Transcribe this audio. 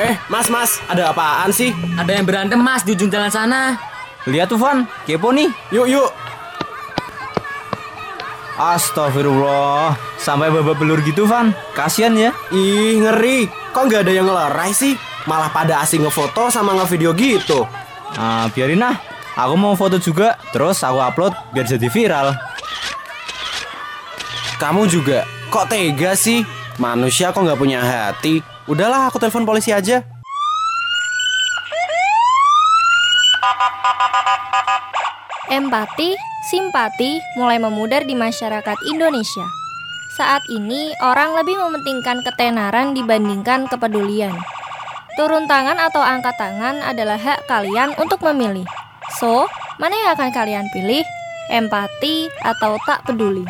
Eh, Mas, Mas, ada apaan sih? Ada yang berantem mas di ujung jalan sana. Lihat tuh Van, kepo nih. Yuk, yuk. Astagfirullah, sampai babak belur gitu Van. Kasian ya. Ih, ngeri. Kok nggak ada yang ngelerai sih? Malah pada asing ngefoto sama ngevideo gitu. Ah, biarin ah. Aku mau foto juga, terus aku upload biar jadi viral. Kamu juga. Kok tega sih? Manusia kok nggak punya hati? Udahlah, aku telepon polisi aja. Empati, simpati mulai memudar di masyarakat Indonesia. Saat ini, orang lebih mementingkan ketenaran dibandingkan kepedulian. Turun tangan atau angkat tangan adalah hak kalian untuk memilih. So, mana yang akan kalian pilih? Empati atau tak peduli?